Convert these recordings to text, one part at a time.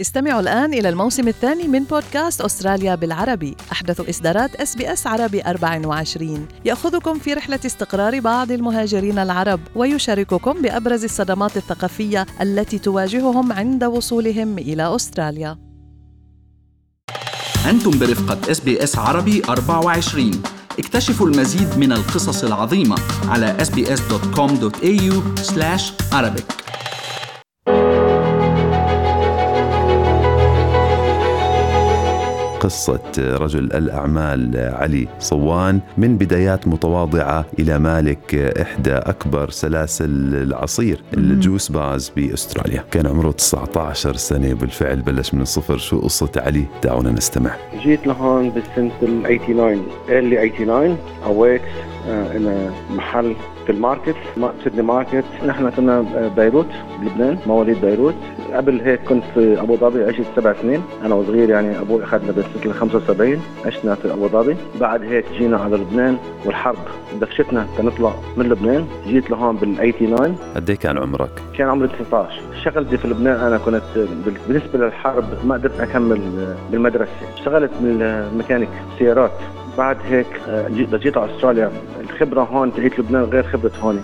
استمعوا الآن إلى الموسم الثاني من بودكاست أستراليا بالعربي. أحدث إصدارات SBS عربي 24 يأخذكم في رحلة استقرار بعض المهاجرين العرب ويشارككم بأبرز الصدمات الثقافية التي تواجههم عند وصولهم إلى أستراليا. أنتم برفقة SBS عربي 24 اكتشفوا المزيد من القصص العظيمة على sbs.com.au قصة رجل الأعمال علي صوان من بدايات متواضعة إلى مالك إحدى أكبر سلاسل العصير ال juice bars بأستراليا. كان عمره 19 سنة بالفعل بلش من الصفر شو قصة علي؟ دعونا نستمع. جيت لهون ال 89 early 89 أويت إلى محل في ال market سيدني market نحن كنا ببيروت بلبنان مواليد بيروت. قبل هيك كنت في أبو ظبي عشت سبع سنين. أنا وصغير يعني أبوي أخذنا بسنه 75 عشنا في أبو ظبي. بعد هيك جينا على لبنان والحرب دفشتنا تنطلع من لبنان. جيت لهون بال 89 قد كان عمرك؟ كان عمري 19 شغلتي في لبنان أنا كنت بالنسبة للحرب ما قدرت أكمل بالمدرسة. اشتغلت من ميكانيك سيارات. بعد هيك جيت على أستراليا الخبرة هون تاعت لبنان غير خبرة هون.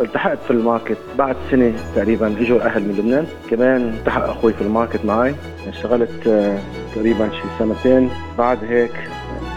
التحقت في ال market بعد سنة تقريبا إجوا الأهل من لبنان. كمان التحق أخوي في ال market معي. اشتغلت آه، تقريبا شي سنتين. بعد هيك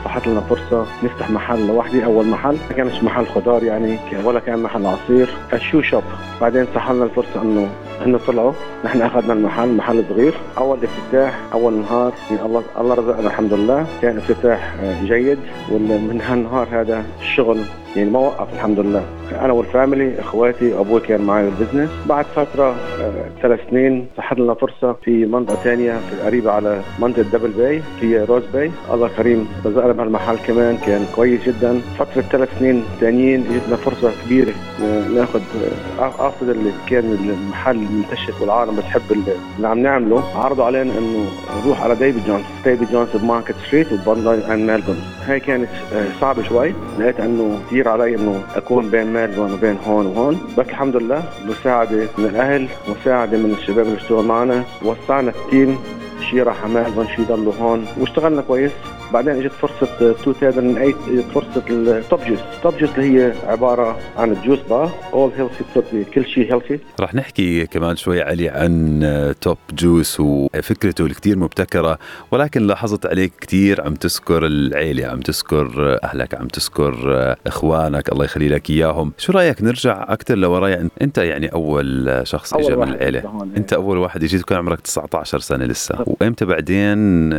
صحت لنا فرصة نفتح محل لوحدي أول محل. ما كانش محل خضار يعني ولا كان محل عصير. shoe shop. بعدين صح لنا الفرصة إنه هن طلعوا. نحن أخذنا المحل محل صغير. أول افتتاح أول نهار. يعني الله الله رزقنا الحمد لله. كان افتتاح آه، جيد. ومن هالنهار هذا الشغل يعني ما وقف الحمد لله. أنا وال family إخواتي وابوي كان معي بال business. بعد فترة آه، ثلاث سنين صحت لنا فرصة في منطقة ثانية قريبة على منطقة Double Bay في Rose Bay الله كريم رزقنا بهالمحل كمان كان كويس جدا. فترة ثلاث سنين ثانيين اجتنا فرصة كبيرة. آه، ناخذ افضل اللي كان المحل منتشر والعالم بتحب اللي عم نعمله. عرضوا علينا إنه نروح على David Jones. David Jones ب Market Street وبونداي and ميلبورن. هاي كانت آه، صعبة شوي. لقيت إنه كثير علي إنه أكون بين ميلبورن وبين هون وهون. بس الحمد لله مساعدة من الأهل مساعدة من الشباب اللي اشتغلوا معنا. وسعنا ال team. شي راح ميلبورن شي ضلوا هون. واشتغلنا كويس. بعدين اجت فرصة 2008 اجت فرصة ال Top Juice Top Juice اللي هي عبارة عن ال juice bar all healthy كل شيء healthy رح نحكي كمان شوي علي عن توب جوس وفكرته الكثير مبتكرة ولكن لاحظت عليك كثير عم تذكر العيلة عم تذكر أهلك عم تذكر إخوانك الله يخلي لك إياهم. شو رأيك نرجع أكثر لورايا أنت يعني أول شخص اجى من العيلة. أنت أول واحد إجيت وكان عمرك 19 سنة لسه. وإمتى بعدين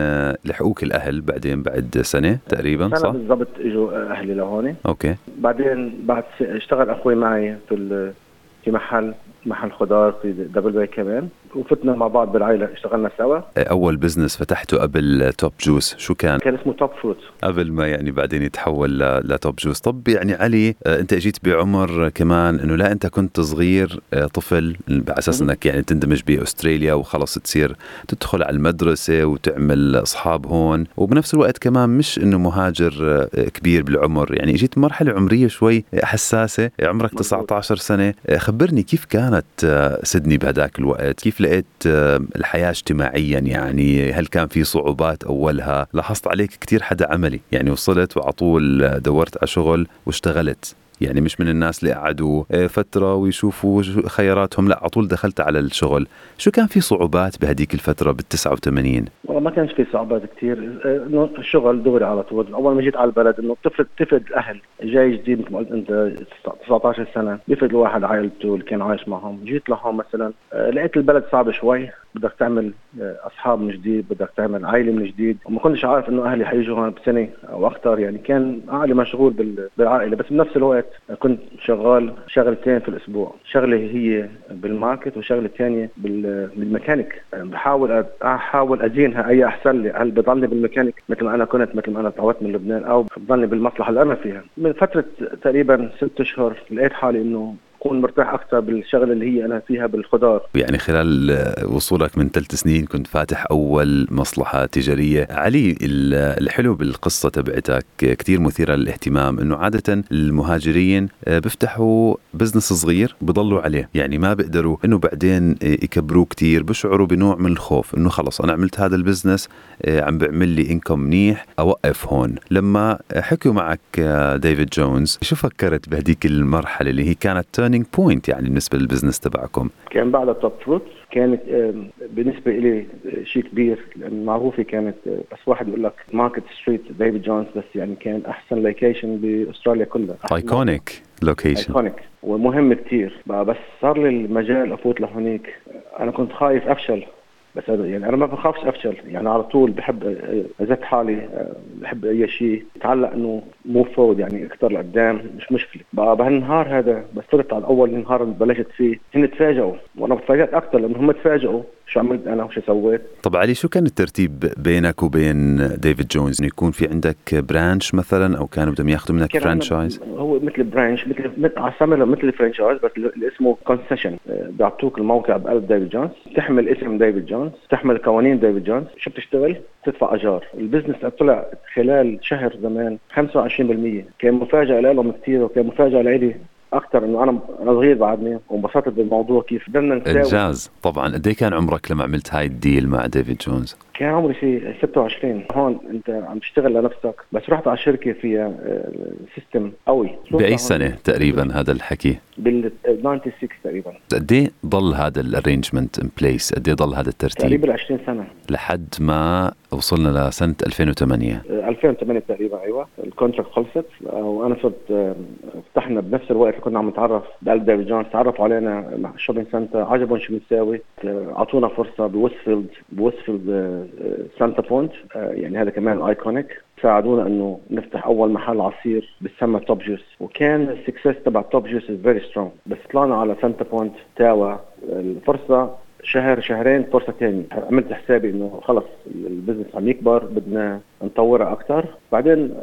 لحقوك الأهل بعدين بعد سنة تقريبا سنة صح؟ بالضبط إجوا أهلي لهون أوكي. بعدين بعد اشتغل أخوي معي في في محل محل خضار في Double Bay كمان. وفتنا مع بعض بالعائلة اشتغلنا سوا. أول business فتحته قبل Top Juice شو كان؟ كان اسمه Top Fruit قبل ما يعني بعدين يتحول ل Top Juice طب يعني علي آه، أنت إجيت بعمر كمان إنه لا أنت كنت صغير آه، طفل على أساس إنك يعني تندمج بأستراليا وخلص تصير تدخل على المدرسة وتعمل أصحاب هون. وبنفس الوقت كمان مش إنه مهاجر آه، كبير بالعمر. يعني إجيت مرحلة عمرية شوي حساسة عمرك 19 سنة. خبرني كيف كانت سيدني بهداك الوقت؟ كيف لقيت آه، الحياة اجتماعيا يعني هل كان في صعوبات أولها؟ لاحظت عليك كثير حدا عملي يعني وصلت وعلى طول دورت على شغل واشتغلت. يعني مش من الناس اللي قعدوا آه، فترة ويشوفوا خياراتهم. لا على طول دخلت على الشغل. شو كان في صعوبات بهديك الفترة بال 89 والله ما كانش في صعوبات كثير إنه الشغل دغري على طول. أول ما جيت على البلد إنه تفرد تفرد الاهل جاي جديد مثل ما قلت أنت 19 سنة. بيفرد الواحد عائلته اللي كان عايش معهم. جيت لهون مثلا آه، لقيت البلد صعب شوي. بدك تعمل آه، أصحاب من جديد بدك تعمل عائلة من جديد. وما كنتش عارف إنه أهلي حيجوا هون بسنة أو أكثر يعني كان عقلي مشغول بالعائلة. بس بنفس الوقت كنت شغال شغلتين في الأسبوع. شغلة هي بالماركت وشغلة ثانية بالميكانيك. بحاول أحاول ازينها أي أحسن لي. هل بضلني بالميكانيك مثل ما أنا كنت مثل ما أنا تعودت من لبنان أو بضلني بالمصلحة اللي أنا فيها؟ من فترة تقريبا ست أشهر لقيت حالي إنه اكون مرتاح أكثر بالشغلة اللي هي أنا فيها بالخضار. يعني خلال وصولك من ثلاث سنين كنت فاتح أول مصلحة تجارية. علي الحلو بالقصة تبعتك كثير مثيرة للاهتمام إنه عادة المهاجرين بيفتحوا business صغير بضلوا عليه. يعني ما بيقدروا إنه بعدين يكبروه كثير بشعروا بنوع من الخوف إنه خلص أنا عملت هذا ال business عم بيعمل لي income منيح أوقف هون. لما حكوا معك David Jones شو فكرت بهديك المرحلة اللي هي كانت turning point يعني بالنسبة لل business تبعكم؟ كان بعد Top Fruit كانت بالنسبة لي شيء كبير لأن معروفة كانت بس واحد يقول لك Market Street David Jones بس يعني كان أحسن location بأستراليا كلها. iconic location iconic ومهم كثير بس صار لي المجال أفوت لهونيك. أنا كنت خايف أفشل. بس يعني أنا ما بخافش أفشل. يعني على طول بحب أزت حالي بحب أي شيء. اتعلق إنه move forward يعني أكثر لقدام مش مشكلة. بقى بهالنهار هذا بس فتت على أول نهار بلشت فيه هن تفاجئوا. وأنا تفاجأت أكثر لأنه هم تفاجئوا شو عملت أنا وشو سويت. طب علي شو كان الترتيب بينك وبين David Jones؟ إنه يكون في عندك branch مثلا أو كانوا بدهم يأخذوا منك franchise هو مثل branch مثل على مثل franchise بس اللي اسمه concession بيعطوك الموقع بقلب David Jones. تحمل اسم David Jones تحمل قوانين David Jones. شو بتشتغل؟ تدفع أجار. ال business طلع خلال شهر زمان 25% كان مفاجأة لهم كثير وكان مفاجأة لإلي أكثر إنه أنا صغير بعدني وانبسطت بالموضوع كيف بدنا نساوي. إنجاز طبعا. قد كان عمرك لما عملت هاي ال deal مع David Jones؟ كان عمري شيء 26 هون أنت عم تشتغل لنفسك بس رحت على شركة فيها system قوي. بأي سنة تقريبا هذا الحكي؟ بال 96 تقريبا. قد إيه ضل هذا ال arrangement in place؟ قد إيه ضل هذا الترتيب؟ تقريبا 20 سنة. لحد ما وصلنا لسنة 2008 2008 تقريبا أيوه. ال contract خلصت. وأنا صرت فتحنا بنفس الوقت اللي كنا عم نتعرف. بقلب David Jones تعرفوا علينا مع shopping center عجبهم شو بنساوي أعطونا فرصة ب Westfield ب Westfield Centrepoint. يعني هذا كمان iconic ساعدونا إنه نفتح أول محل عصير بسمى Top Juice وكان ال success تبع Top Juice very strong بس طلعنا على Centrepoint Tower الفرصة شهر شهرين فرصة تانية. عملت حسابي إنه خلص ال business عم يكبر بدنا نطورها أكثر بعدين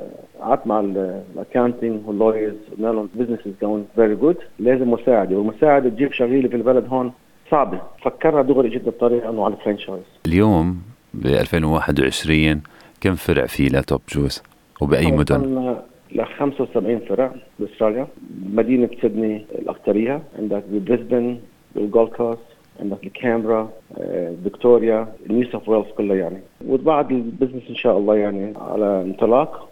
قعدت مع ال accounting وال lawyers قلنا لهم ال business is going very good لازم مساعدة. والمساعدة تجيب شغيلة في البلد هون صعبة. فكرنا دغري جدا بطريقة إنه على ال franchise اليوم ب 2021 كم فرع في ل Top Juice؟ وبأي مدن؟ ل 75 فرع بأستراليا. مدينة سيدني الأكثرية عندك ببريسبن بالجولد كوست عندك الكانبرا فيكتوريا نيو ساوث ويلز كلها يعني. وبعد ال business إن شاء الله يعني على انطلاق.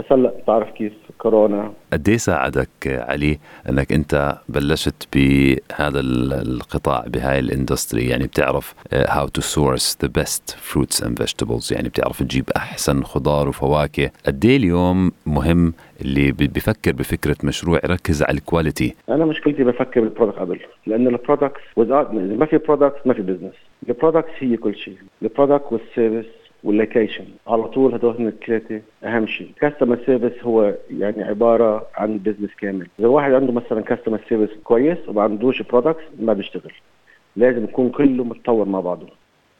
بس هلا بتعرف كيف كورونا. قد إيه ساعدك علي إنك أنت بلشت بهذا القطاع بهاي ال industry؟ يعني بتعرف how to source the best fruits and vegetables يعني بتعرف تجيب أحسن خضار وفواكه. قد إيه اليوم مهم اللي بفكر بفكرة مشروع؟ يركز على ال quality أنا مشكلتي بفكر بال product قبل لأن ال products ما في products ما في business ال products هي كل شيء. ال product وال service وال location على طول هدول الثلاثة أهم شيء. customer service هو يعني عبارة عن business كامل. إذا واحد عنده مثلا customer service كويس وما عندوش products ما بيشتغل. لازم يكون كله متطور مع بعضه.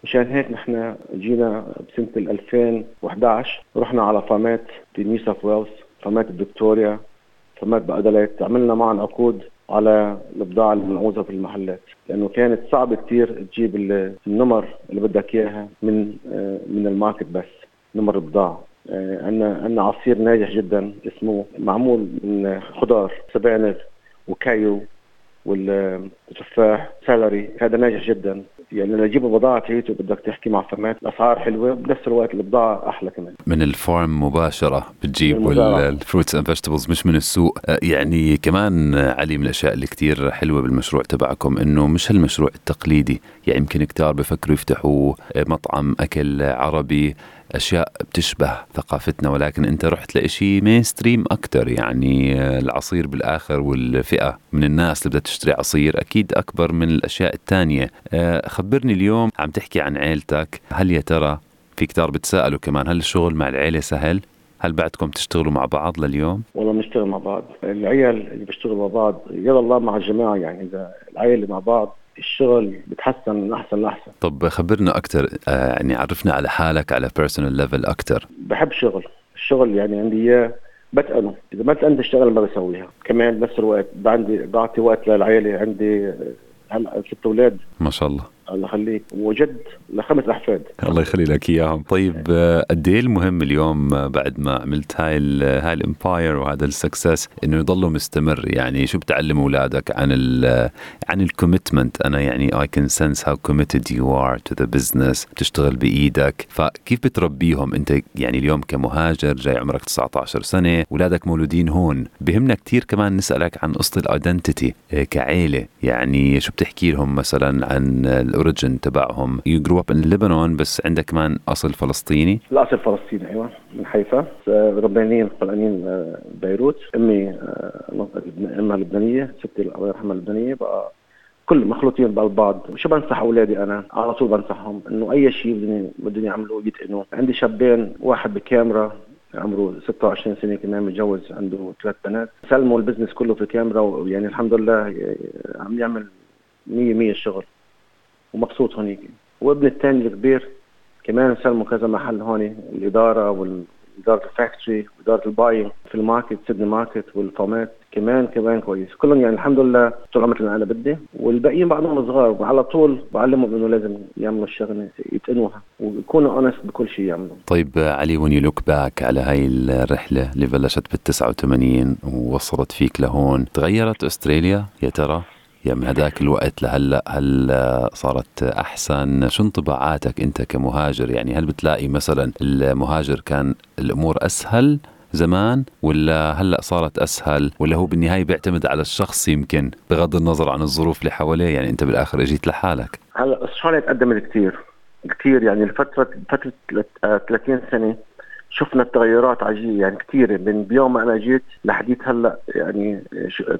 مشان هيك نحن جينا بسنة 2011 رحنا على farm ات في نيو ساوث ويلز farm ات بفيكتوريا farm ات ب Adelaide عملنا معهم عقود على البضاعة اللي بنعوزها في المحلات لأنه كانت صعب كتير تجيب النمر اللي بدك إياها من من ال market بس نمر البضاعة عندنا عندنا عصير ناجح جدا اسمه معمول من خضار سبانخ وكايو. والتفاح celery. هذا ناجح جدا. يعني لتجيب البضاعة تريته بدك تحكي مع farm ات الأسعار حلوة. وبنفس الوقت البضاعة أحلى كمان. من ال farm مباشرة بتجيب ال fruits and vegetables مش من السوق. يعني كمان علي من الأشياء اللي كتير حلوة بالمشروع تبعكم إنه مش هالمشروع التقليدي. يعني يمكن كتار بفكروا يفتحوا مطعم أكل عربي أشياء بتشبه ثقافتنا ولكن أنت رحت لإشي mainstream أكثر يعني العصير بالآخر والفئة من الناس اللي بدها تشتري عصير أكيد أكبر من الأشياء الثانية خبرني اليوم عم تحكي عن عيلتك. هل يا ترى في كتار بتسألوا كمان هل الشغل مع العيلة سهل؟ هل بعدكم تشتغلوا مع بعض لليوم؟ والله بنشتغل مع بعض، العيال اللي بيشتغلوا مع بعض يلا الله مع الجماعة يعني إذا العيلة مع بعض الشغل بتحسن من احسن لأحسن. طب خبرنا أكثر يعني عرفنا على حالك على personal level أكثر بحب شغل الشغل يعني عندي إياه بتقنه إذا ما تقنت اشتغل ما بسويها. كمان بنفس الوقت عندي بعطي وقت للعائله عندي هلا ست أولاد. ما شاء الله. الله يخليك. وجد لخمس أحفاد. الله يخلي لك إياهم. طيب آه، قد إيه المهم اليوم آه، بعد ما عملت هاي ال هاي ال empire وهذا ال success إنه يضلوا مستمر؟ يعني شو بتعلم أولادك عن ال عن ال commitment أنا يعني I can sense how committed you are to the business بتشتغل بإيدك. فكيف بتربيهم؟ أنت يعني اليوم كمهاجر جاي عمرك 19 سنة أولادك مولودين هون. بهمنا كثير كمان نسألك عن قصة ال identity آه، كعيلة. يعني شو بتحكي لهم مثلا عن ال origin تبعهم. you grew up in لبنان بس عندك كمان أصل فلسطيني. الأصل فلسطيني أيوه من حيفا. ربيانين خلقانين آه، بيروت. أمي آه، أمها لبنانية ستي الله يرحمها لبنانية. بقى كل مخلوطين ببعض شو بنصح أولادي أنا؟ على طول بنصحهم إنه أي شيء بدهم بدهم يعملوه يتقنوه عندي شابين واحد بكانبرا عمره 26 سنة كمان متجوز عنده ثلاث بنات. سلموا ال business كله في كانبرا ويعني الحمد لله آه، عم يعمل 100 100 الشغل ومبسوط هونيك. وابن الثاني الكبير كمان سلموا كذا محل هون الإدارة واداره ال factory وإدارة ال buying في الماركت سيدني market وال farm ات كمان كمان كويس. كلهم يعني الحمد لله طول عملت اللي أنا بدي. والباقيين بعضهم صغار وعلى طول بعلمهم إنه لازم يعملوا الشغلة يتقنوها ويكونوا honest بكل شيء يعملوا. طيب علي you look back على هاي الرحلة اللي بلشت بال 89 ووصلت فيك لهون تغيرت أستراليا يا ترى؟ يا من هذاك الوقت لهلا هل صارت أحسن؟ شو انطباعاتك أنت كمهاجر؟ يعني هل بتلاقي مثلا المهاجر كان الأمور أسهل زمان ولا هلأ صارت أسهل؟ ولا هو بالنهاية بيعتمد على الشخص يمكن بغض النظر عن الظروف اللي حواليه؟ يعني أنت بالآخر إجيت لحالك. هلأ استراليا تقدمت كثير كثير يعني لفتره فترة 30 سنة شفنا التغيرات عجيبة يعني كثيره من بيوم ما أنا جيت لحديت هلأ يعني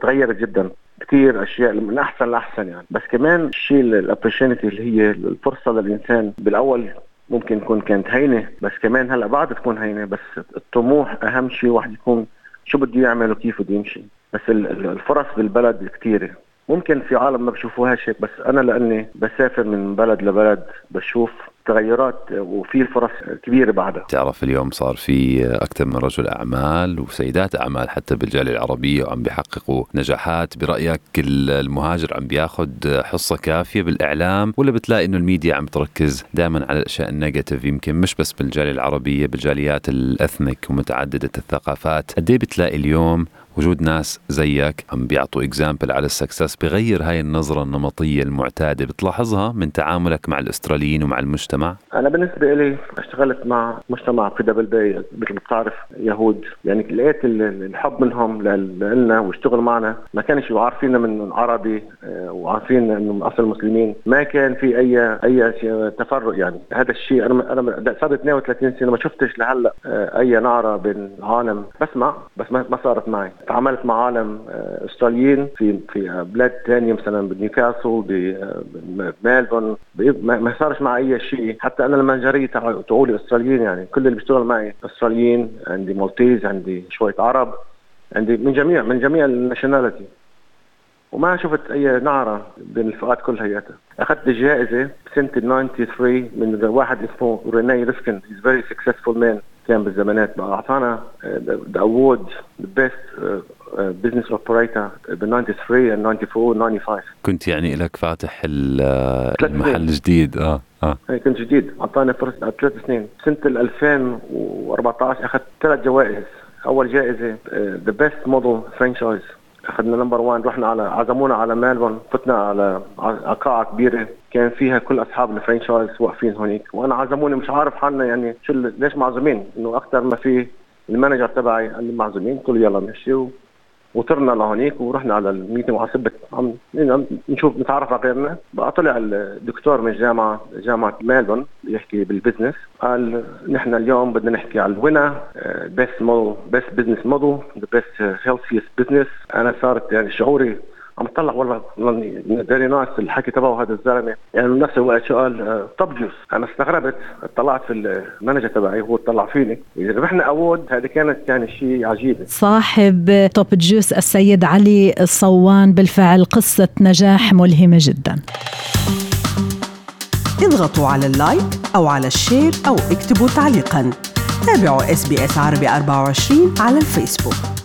تغيرت جدا. كثير أشياء من أحسن لأحسن يعني. بس كمان الشيء الاوبورتونيتي اللي هي الفرصة للإنسان بالأول ممكن يكون كانت هينة بس كمان هلأ بعد تكون هينة. بس الطموح أهم شيء واحد يكون شو بده يعمل وكيف بده يمشي. بس الفرص بالبلد كثيره ممكن في عالم ما بشوفوهاش هيك بس أنا لأني بسافر من بلد لبلد بشوف تغيرات وفي فرص كبيرة بعدها. تعرف اليوم صار في أكثر من رجل أعمال وسيدات أعمال حتى بالجالية العربية وعم بيحققوا نجاحات. برأيك المهاجر عم بياخذ حصة كافية بالإعلام ولا بتلاقي إنه الميديا عم تركز دائما على الأشياء ال negative؟ يمكن مش بس بالجالية العربية بالجاليات ال ethnic ومتعددة الثقافات. قد إيه بتلاقي اليوم وجود ناس زيك عم بيعطوا example على ال success بغير هاي النظرة النمطية المعتادة بتلاحظها من تعاملك مع الأستراليين ومع المجتمع؟ أنا بالنسبة لي اشتغلت مع مجتمع في دبل باي مثل ما بتعرف يهود. يعني لقيت الحب منهم لنا واشتغلوا معنا. ما كانش عارفيننا من عربي آه، وعارفين إنه من أصل مسلمين ما كان في اي أي تفرق يعني. هذا الشيء أنا أنا صار 32 سنة ما شفتش لهلأ آه، أي نعرة بين بسمع بس ما صارت معي. تعاملت مع عالم آه، أستراليين في في بلاد ثانية مثلا بنيوكاسل بميلبورن ما صارش معي أي شيء. حتى أنا لما جريت تقولي استراليين يعني كل اللي بيشتغل معي استراليين عندي Maltese عندي شوية عرب عندي من جميع من جميع ال nationality. وما شفت أي نعرة بين الفئات كلها أخذت جائزة بسنه 93 من واحد اسمه ريني ريسكن. he's very successful man كان بالزمانات بقى أعطانا the award the best business operator ب 93 and 94 95 كنت يعني لك فاتح المحل جديد. آه آه. كنت جديد. اعطاني فرصه ثلاث سنين. سنة 2014 أخذت ثلاث جوائز. أول جائزة the best model franchise أخذنا number 1 رحنا على عزمونا على ميلبورن فتنا على قاعة كبيرة. كان فيها كل أصحاب ال franchise واقفين هونيك. وأنا عزموني مش عارف حالنا يعني شو ليش معزومين؟ إنه أكثر ما في ال manager تبعي قال لي معزومين قلت يلا نمشي وطرنا لهونيك ورحنا على ال meeting وعصبت عم نشوف نتعرف على غيرنا. بقى طلع الدكتور من الجامعة جامعة ميلبورن بيحكي بالبزنس قال نحن اليوم بدنا نحكي على ال winner best model best business model the best healthiest business أنا صارت يعني شعوري عم تطلع والله very nice الحكي تبعه هذا الزلمة. يعني بنفس الوقت شو قال توب جوس أنا استغربت طلعت في ال manager تبعي هو طلع فيني. ربحنا award هذه كانت يعني شيء عجيب. صاحب توب جوس السيد علي الصوان بالفعل قصة نجاح ملهمة جدا. اضغطوا على ال like أو على ال share أو اكتبوا تعليقا. تابعوا إس بي إس عربي 24 على الفيسبوك.